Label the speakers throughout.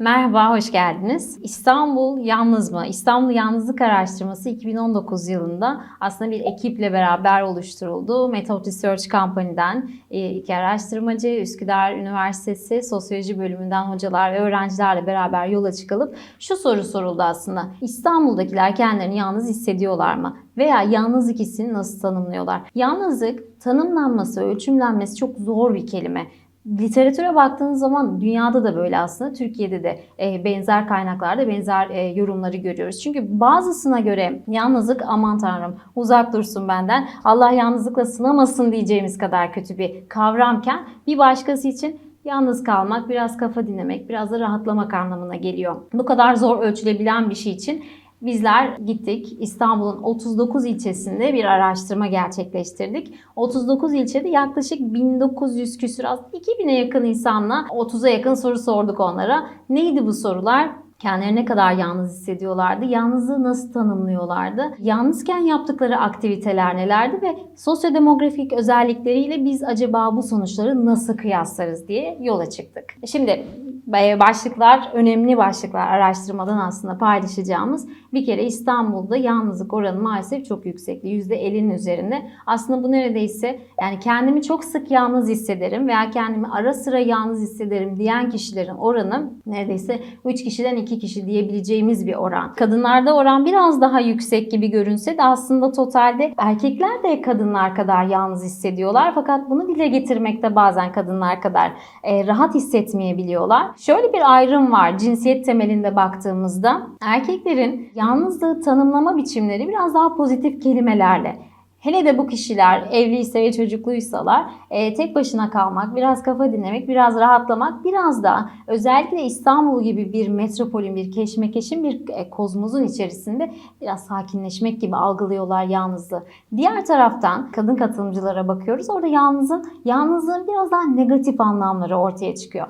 Speaker 1: Merhaba, hoş geldiniz. İstanbul Yalnız mı? İstanbul Yalnızlık Araştırması 2019 yılında aslında bir ekiple beraber oluşturuldu. Method Research Company'den e, iki araştırmacı, Üsküdar Üniversitesi Sosyoloji bölümünden hocalar ve öğrencilerle beraber yola çıkılıp şu soru soruldu aslında. İstanbul'dakiler kendilerini yalnız hissediyorlar mı? Veya yalnızlık hissini nasıl tanımlıyorlar? Yalnızlık tanımlanması, ölçümlenmesi çok zor bir kelime. Literatüre baktığınız zaman dünyada da böyle aslında Türkiye'de de e, benzer kaynaklarda benzer e, yorumları görüyoruz. Çünkü bazısına göre yalnızlık aman tanrım uzak dursun benden Allah yalnızlıkla sınamasın diyeceğimiz kadar kötü bir kavramken bir başkası için yalnız kalmak, biraz kafa dinlemek, biraz da rahatlamak anlamına geliyor. Bu kadar zor ölçülebilen bir şey için Bizler gittik İstanbul'un 39 ilçesinde bir araştırma gerçekleştirdik. 39 ilçede yaklaşık 1900 küsur az 2000'e yakın insanla 30'a yakın soru sorduk onlara. Neydi bu sorular? Kendilerini ne kadar yalnız hissediyorlardı? Yalnızlığı nasıl tanımlıyorlardı? Yalnızken yaptıkları aktiviteler nelerdi ve sosyodemografik özellikleriyle biz acaba bu sonuçları nasıl kıyaslarız diye yola çıktık. Şimdi başlıklar, önemli başlıklar araştırmadan aslında paylaşacağımız. Bir kere İstanbul'da yalnızlık oranı maalesef çok yüksekti. %50'nin üzerinde. Aslında bu neredeyse yani kendimi çok sık yalnız hissederim veya kendimi ara sıra yalnız hissederim diyen kişilerin oranı neredeyse 3 kişiden 2 kişi diyebileceğimiz bir oran. Kadınlarda oran biraz daha yüksek gibi görünse de aslında totalde erkekler de kadınlar kadar yalnız hissediyorlar. Fakat bunu dile getirmekte bazen kadınlar kadar e, rahat hissetmeyebiliyorlar. Şöyle bir ayrım var cinsiyet temelinde baktığımızda. Erkeklerin yalnızlığı tanımlama biçimleri biraz daha pozitif kelimelerle. Hele de bu kişiler evliyse ve çocukluysalar e, tek başına kalmak, biraz kafa dinlemek, biraz rahatlamak, biraz da özellikle İstanbul gibi bir metropolün, bir keşmekeşin bir e, kozmozun içerisinde biraz sakinleşmek gibi algılıyorlar yalnızlığı. Diğer taraftan kadın katılımcılara bakıyoruz. Orada yalnızın, yalnızlığın biraz daha negatif anlamları ortaya çıkıyor.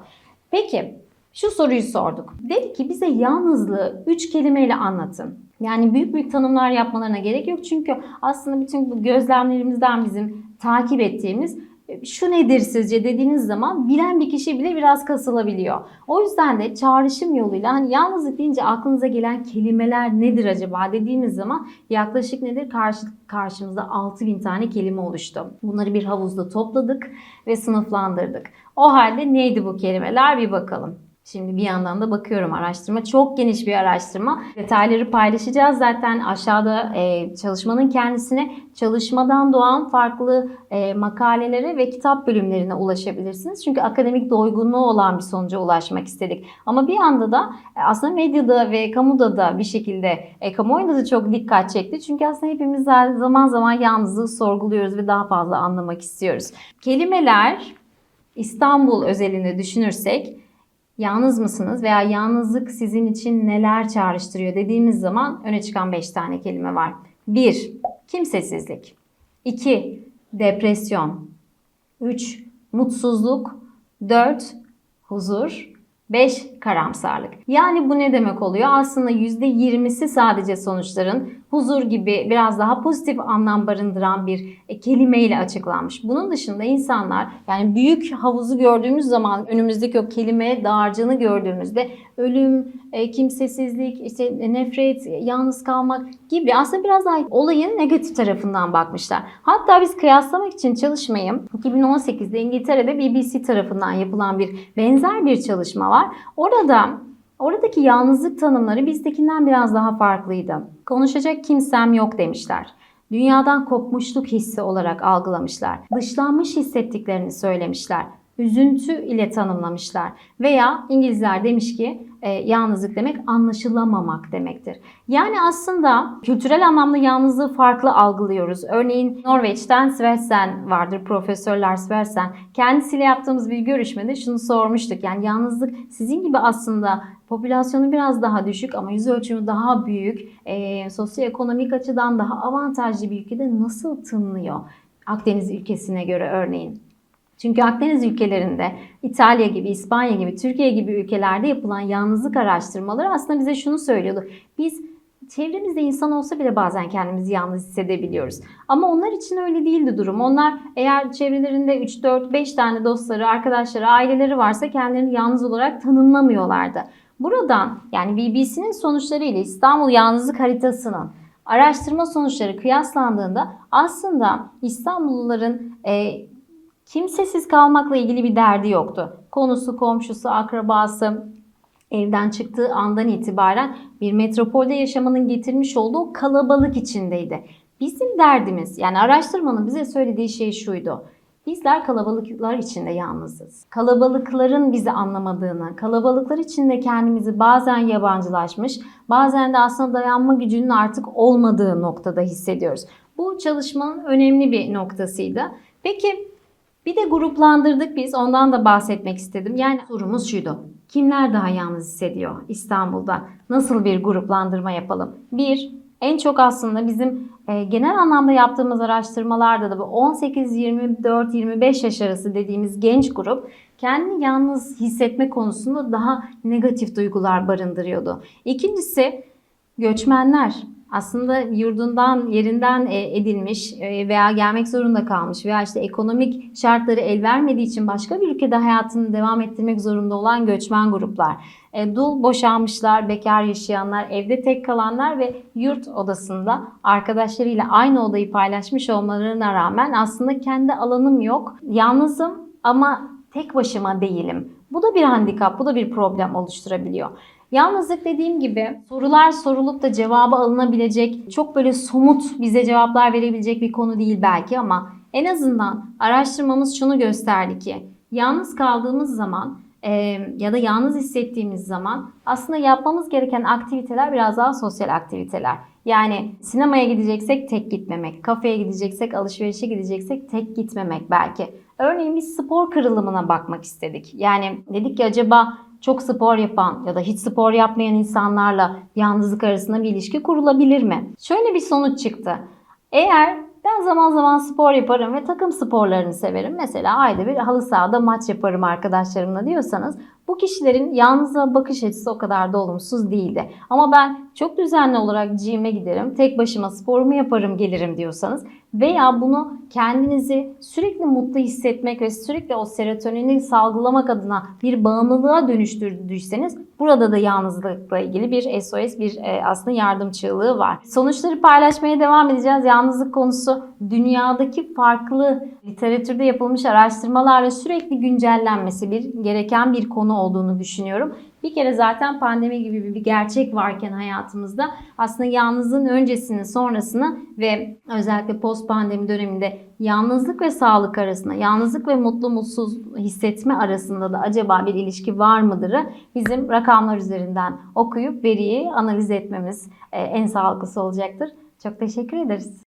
Speaker 1: Peki şu soruyu sorduk. Dedi ki bize yalnızlığı üç kelimeyle anlatın. Yani büyük büyük tanımlar yapmalarına gerek yok. Çünkü aslında bütün bu gözlemlerimizden bizim takip ettiğimiz şu nedir sizce dediğiniz zaman bilen bir kişi bile biraz kasılabiliyor. O yüzden de çağrışım yoluyla hani yalnızlık deyince aklınıza gelen kelimeler nedir acaba dediğimiz zaman yaklaşık nedir? Karşı, karşımızda 6000 tane kelime oluştu. Bunları bir havuzda topladık ve sınıflandırdık. O halde neydi bu kelimeler bir bakalım. Şimdi bir yandan da bakıyorum araştırma. Çok geniş bir araştırma. Detayları paylaşacağız. Zaten aşağıda e, çalışmanın kendisine çalışmadan doğan farklı e, makalelere ve kitap bölümlerine ulaşabilirsiniz. Çünkü akademik doygunluğu olan bir sonuca ulaşmak istedik. Ama bir yanda da e, aslında medyada ve kamuda da bir şekilde, e, kamuoyunda da çok dikkat çekti. Çünkü aslında hepimiz zaman zaman yalnızlığı sorguluyoruz ve daha fazla anlamak istiyoruz. Kelimeler İstanbul özelinde düşünürsek yalnız mısınız veya yalnızlık sizin için neler çağrıştırıyor dediğimiz zaman öne çıkan 5 tane kelime var. 1. Kimsesizlik 2. Depresyon 3. Mutsuzluk 4. Huzur 5. Karamsarlık. Yani bu ne demek oluyor? Aslında %20'si sadece sonuçların huzur gibi biraz daha pozitif anlam barındıran bir e, kelimeyle açıklanmış. Bunun dışında insanlar yani büyük havuzu gördüğümüz zaman önümüzdeki o kelime dağarcığını gördüğümüzde ölüm, e, kimsesizlik, işte nefret, yalnız kalmak gibi aslında biraz daha olayın negatif tarafından bakmışlar. Hatta biz kıyaslamak için çalışmayı 2018'de İngiltere'de BBC tarafından yapılan bir benzer bir çalışma var. Orada Oradaki yalnızlık tanımları bizdekinden biraz daha farklıydı. Konuşacak kimsem yok demişler. Dünyadan kopmuşluk hissi olarak algılamışlar. Dışlanmış hissettiklerini söylemişler. Üzüntü ile tanımlamışlar. Veya İngilizler demiş ki e, yalnızlık demek anlaşılamamak demektir. Yani aslında kültürel anlamda yalnızlığı farklı algılıyoruz. Örneğin Norveç'ten Svendsen vardır, Profesör Svendsen. Kendisiyle yaptığımız bir görüşmede şunu sormuştuk. Yani yalnızlık sizin gibi aslında popülasyonu biraz daha düşük ama yüz ölçümü daha büyük, e, sosyoekonomik açıdan daha avantajlı bir ülkede nasıl tınlıyor? Akdeniz ülkesine göre örneğin. Çünkü Akdeniz ülkelerinde İtalya gibi, İspanya gibi, Türkiye gibi ülkelerde yapılan yalnızlık araştırmaları aslında bize şunu söylüyordu. Biz çevremizde insan olsa bile bazen kendimizi yalnız hissedebiliyoruz. Ama onlar için öyle değildi durum. Onlar eğer çevrelerinde 3, 4, 5 tane dostları, arkadaşları, aileleri varsa kendilerini yalnız olarak tanımlamıyorlardı. Buradan yani BBC'nin sonuçları ile İstanbul Yalnızlık Haritası'nın araştırma sonuçları kıyaslandığında aslında İstanbulluların e, kimsesiz kalmakla ilgili bir derdi yoktu. Konusu, komşusu, akrabası, evden çıktığı andan itibaren bir metropolde yaşamanın getirmiş olduğu kalabalık içindeydi. Bizim derdimiz yani araştırmanın bize söylediği şey şuydu. Bizler kalabalıklar içinde yalnızız. Kalabalıkların bizi anlamadığını, kalabalıklar içinde kendimizi bazen yabancılaşmış, bazen de aslında dayanma gücünün artık olmadığı noktada hissediyoruz. Bu çalışmanın önemli bir noktasıydı. Peki bir de gruplandırdık biz. Ondan da bahsetmek istedim. Yani sorumuz şuydu. Kimler daha yalnız hissediyor İstanbul'da? Nasıl bir gruplandırma yapalım? Bir, en çok aslında bizim e, genel anlamda yaptığımız araştırmalarda da bu 18-24-25 yaş arası dediğimiz genç grup kendini yalnız hissetme konusunda daha negatif duygular barındırıyordu. İkincisi göçmenler aslında yurdundan, yerinden e, edilmiş e, veya gelmek zorunda kalmış veya işte ekonomik şartları el vermediği için başka bir ülkede hayatını devam ettirmek zorunda olan göçmen gruplar. E, Dul boşanmışlar, bekar yaşayanlar, evde tek kalanlar ve yurt odasında arkadaşlarıyla aynı odayı paylaşmış olmalarına rağmen aslında kendi alanım yok, yalnızım ama tek başıma değilim. Bu da bir handikap, bu da bir problem oluşturabiliyor. Yalnızlık dediğim gibi sorular sorulup da cevabı alınabilecek, çok böyle somut bize cevaplar verebilecek bir konu değil belki ama en azından araştırmamız şunu gösterdi ki yalnız kaldığımız zaman e, ya da yalnız hissettiğimiz zaman aslında yapmamız gereken aktiviteler biraz daha sosyal aktiviteler. Yani sinemaya gideceksek tek gitmemek, kafeye gideceksek, alışverişe gideceksek tek gitmemek belki. Örneğin biz spor kırılımına bakmak istedik. Yani dedik ki acaba çok spor yapan ya da hiç spor yapmayan insanlarla yalnızlık arasında bir ilişki kurulabilir mi? Şöyle bir sonuç çıktı. Eğer ben zaman zaman spor yaparım ve takım sporlarını severim. Mesela ayda bir halı sahada maç yaparım arkadaşlarımla diyorsanız bu kişilerin yalnızlığa bakış açısı o kadar da olumsuz değildi. Ama ben çok düzenli olarak gym'e giderim, tek başıma sporumu yaparım gelirim diyorsanız veya bunu kendinizi sürekli mutlu hissetmek ve sürekli o serotonini salgılamak adına bir bağımlılığa dönüştürdüyseniz burada da yalnızlıkla ilgili bir SOS, bir e, aslında yardım çığlığı var. Sonuçları paylaşmaya devam edeceğiz. Yalnızlık konusu dünyadaki farklı literatürde yapılmış araştırmalarla sürekli güncellenmesi bir gereken bir konu olduğunu düşünüyorum. Bir kere zaten pandemi gibi bir gerçek varken hayatımızda aslında yalnızlığın öncesini, sonrasını ve özellikle post pandemi döneminde yalnızlık ve sağlık arasında, yalnızlık ve mutlu mutsuz hissetme arasında da acaba bir ilişki var mıdırı bizim rakamlar üzerinden okuyup veriyi analiz etmemiz e, en sağlıklısı olacaktır. Çok teşekkür ederiz.